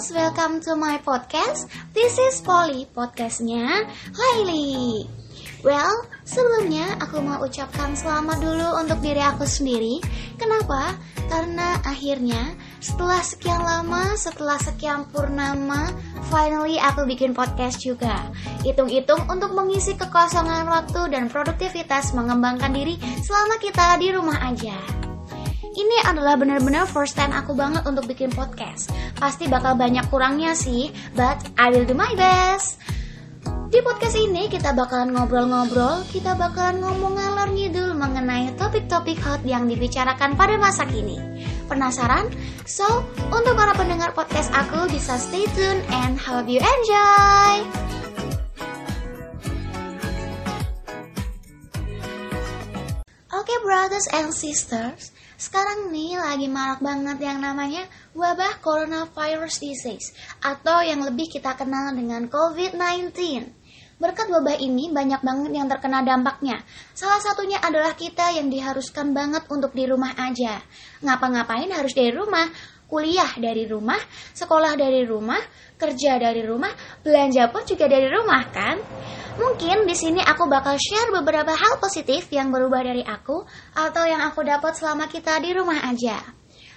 friends, welcome to my podcast. This is Polly, podcastnya Laili. Well, sebelumnya aku mau ucapkan selamat dulu untuk diri aku sendiri. Kenapa? Karena akhirnya setelah sekian lama, setelah sekian purnama, finally aku bikin podcast juga. Hitung-hitung untuk mengisi kekosongan waktu dan produktivitas mengembangkan diri selama kita di rumah aja. Ini adalah benar-benar first time aku banget untuk bikin podcast. Pasti bakal banyak kurangnya sih, but I will do my best. Di podcast ini kita bakalan ngobrol-ngobrol, kita bakalan ngomong ngalor ngidul mengenai topik-topik hot yang dibicarakan pada masa kini. Penasaran? So, untuk para pendengar podcast aku bisa stay tune and hope you enjoy! Oke okay, brothers and sisters, sekarang nih lagi marak banget yang namanya wabah coronavirus disease atau yang lebih kita kenal dengan COVID-19. Berkat wabah ini banyak banget yang terkena dampaknya. Salah satunya adalah kita yang diharuskan banget untuk di rumah aja. Ngapa-ngapain harus dari rumah, kuliah dari rumah, sekolah dari rumah, kerja dari rumah, belanja pun juga dari rumah kan? Mungkin di sini aku bakal share beberapa hal positif yang berubah dari aku atau yang aku dapat selama kita di rumah aja.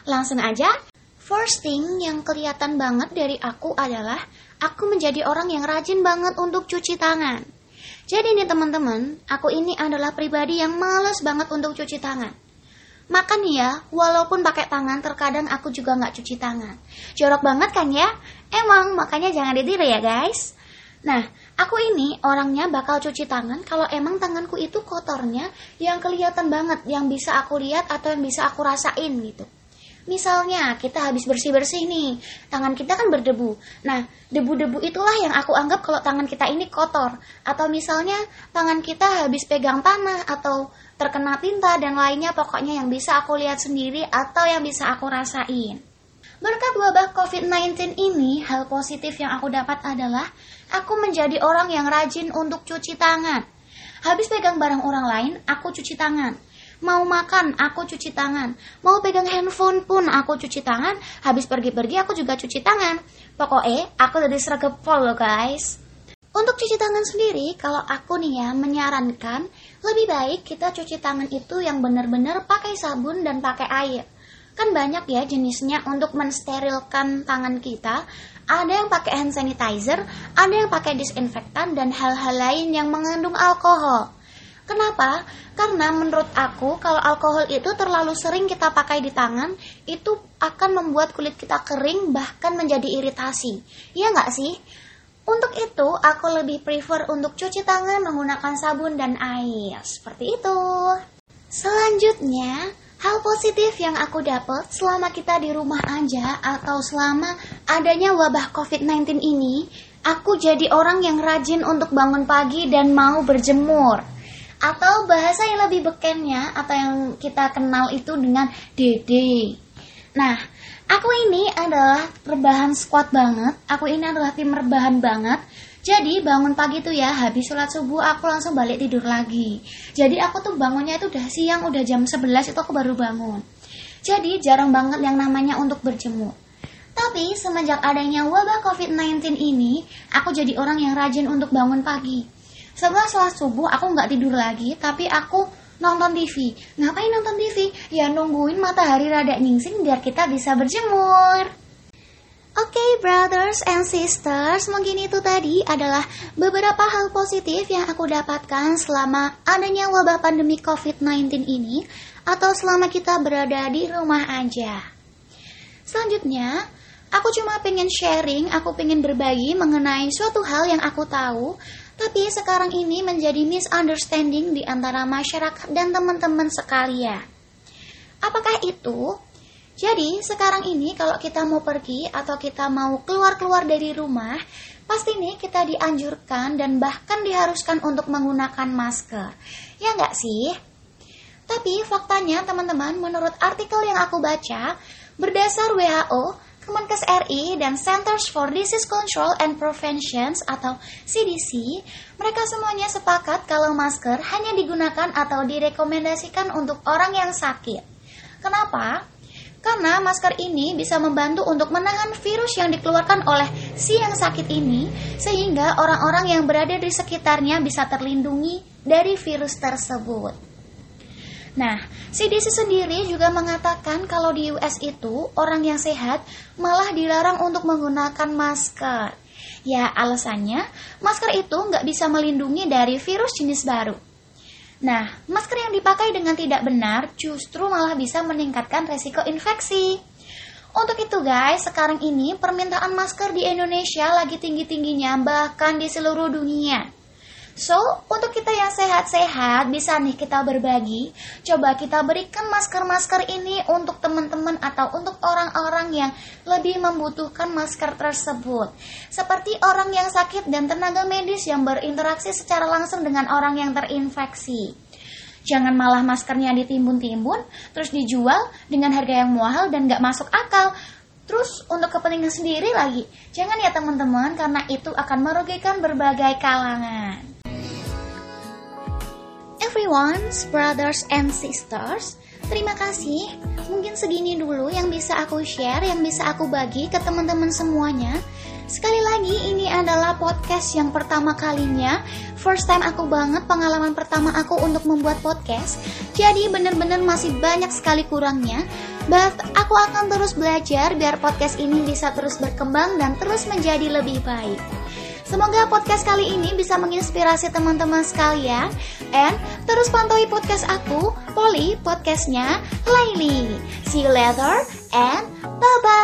Langsung aja, first thing yang kelihatan banget dari aku adalah aku menjadi orang yang rajin banget untuk cuci tangan. Jadi nih teman-teman, aku ini adalah pribadi yang males banget untuk cuci tangan. Makan ya, walaupun pakai tangan, terkadang aku juga nggak cuci tangan. Jorok banget kan ya? Emang, makanya jangan ditiru ya guys. Nah, aku ini orangnya bakal cuci tangan kalau emang tanganku itu kotornya yang kelihatan banget, yang bisa aku lihat atau yang bisa aku rasain gitu. Misalnya kita habis bersih-bersih nih, tangan kita kan berdebu. Nah, debu-debu itulah yang aku anggap kalau tangan kita ini kotor. Atau misalnya tangan kita habis pegang tanah atau terkena tinta dan lainnya pokoknya yang bisa aku lihat sendiri atau yang bisa aku rasain. Berkat wabah COVID-19 ini, hal positif yang aku dapat adalah aku menjadi orang yang rajin untuk cuci tangan. Habis pegang barang orang lain, aku cuci tangan. Mau makan, aku cuci tangan. Mau pegang handphone pun aku cuci tangan. Habis pergi-pergi, aku juga cuci tangan. Pokoknya, aku jadi seragam full loh guys. Untuk cuci tangan sendiri, kalau aku nih ya menyarankan, lebih baik kita cuci tangan itu yang benar-benar pakai sabun dan pakai air. Kan banyak ya jenisnya untuk mensterilkan tangan kita. Ada yang pakai hand sanitizer, ada yang pakai disinfektan dan hal-hal lain yang mengandung alkohol. Kenapa? Karena menurut aku kalau alkohol itu terlalu sering kita pakai di tangan, itu akan membuat kulit kita kering bahkan menjadi iritasi. Iya nggak sih? Untuk itu, aku lebih prefer untuk cuci tangan menggunakan sabun dan air. Seperti itu. Selanjutnya, Hal positif yang aku dapat selama kita di rumah aja atau selama adanya wabah COVID-19 ini, aku jadi orang yang rajin untuk bangun pagi dan mau berjemur. Atau bahasa yang lebih bekennya atau yang kita kenal itu dengan dede. Nah, aku ini adalah rebahan squad banget. Aku ini adalah tim rebahan banget jadi bangun pagi tuh ya habis sholat subuh aku langsung balik tidur lagi. Jadi aku tuh bangunnya itu udah siang udah jam 11 itu aku baru bangun. Jadi jarang banget yang namanya untuk berjemur. Tapi semenjak adanya wabah COVID-19 ini, aku jadi orang yang rajin untuk bangun pagi. Setelah sholat subuh aku nggak tidur lagi, tapi aku nonton TV. Ngapain nonton TV? Ya nungguin matahari rada nyingsing biar kita bisa berjemur. Oke, okay, brothers and sisters, mungkin itu tadi adalah beberapa hal positif yang aku dapatkan selama adanya wabah pandemi COVID-19 ini atau selama kita berada di rumah aja. Selanjutnya, aku cuma pengen sharing, aku pengen berbagi mengenai suatu hal yang aku tahu, tapi sekarang ini menjadi misunderstanding di antara masyarakat dan teman-teman sekalian. Apakah itu? Jadi sekarang ini kalau kita mau pergi atau kita mau keluar-keluar dari rumah, pasti nih kita dianjurkan dan bahkan diharuskan untuk menggunakan masker. Ya nggak sih? Tapi faktanya teman-teman, menurut artikel yang aku baca, berdasar WHO, Kemenkes RI dan Centers for Disease Control and Prevention atau CDC, mereka semuanya sepakat kalau masker hanya digunakan atau direkomendasikan untuk orang yang sakit. Kenapa? Karena masker ini bisa membantu untuk menahan virus yang dikeluarkan oleh si yang sakit ini, sehingga orang-orang yang berada di sekitarnya bisa terlindungi dari virus tersebut. Nah, CDC sendiri juga mengatakan kalau di US itu orang yang sehat malah dilarang untuk menggunakan masker. Ya, alasannya masker itu nggak bisa melindungi dari virus jenis baru. Nah, masker yang dipakai dengan tidak benar justru malah bisa meningkatkan resiko infeksi. Untuk itu guys, sekarang ini permintaan masker di Indonesia lagi tinggi-tingginya bahkan di seluruh dunia. So, untuk kita yang sehat-sehat, bisa nih kita berbagi. Coba kita berikan masker-masker ini untuk teman-teman atau untuk orang-orang yang lebih membutuhkan masker tersebut. Seperti orang yang sakit dan tenaga medis yang berinteraksi secara langsung dengan orang yang terinfeksi. Jangan malah maskernya ditimbun-timbun, terus dijual dengan harga yang mahal dan gak masuk akal. Terus untuk kepentingan sendiri lagi, jangan ya teman-teman karena itu akan merugikan berbagai kalangan everyone, brothers and sisters. Terima kasih. Mungkin segini dulu yang bisa aku share, yang bisa aku bagi ke teman-teman semuanya. Sekali lagi ini adalah podcast yang pertama kalinya First time aku banget pengalaman pertama aku untuk membuat podcast Jadi bener-bener masih banyak sekali kurangnya But aku akan terus belajar biar podcast ini bisa terus berkembang dan terus menjadi lebih baik Semoga podcast kali ini bisa menginspirasi teman-teman sekalian. And terus pantui podcast aku, Poli, podcastnya Laili. See you later and bye-bye.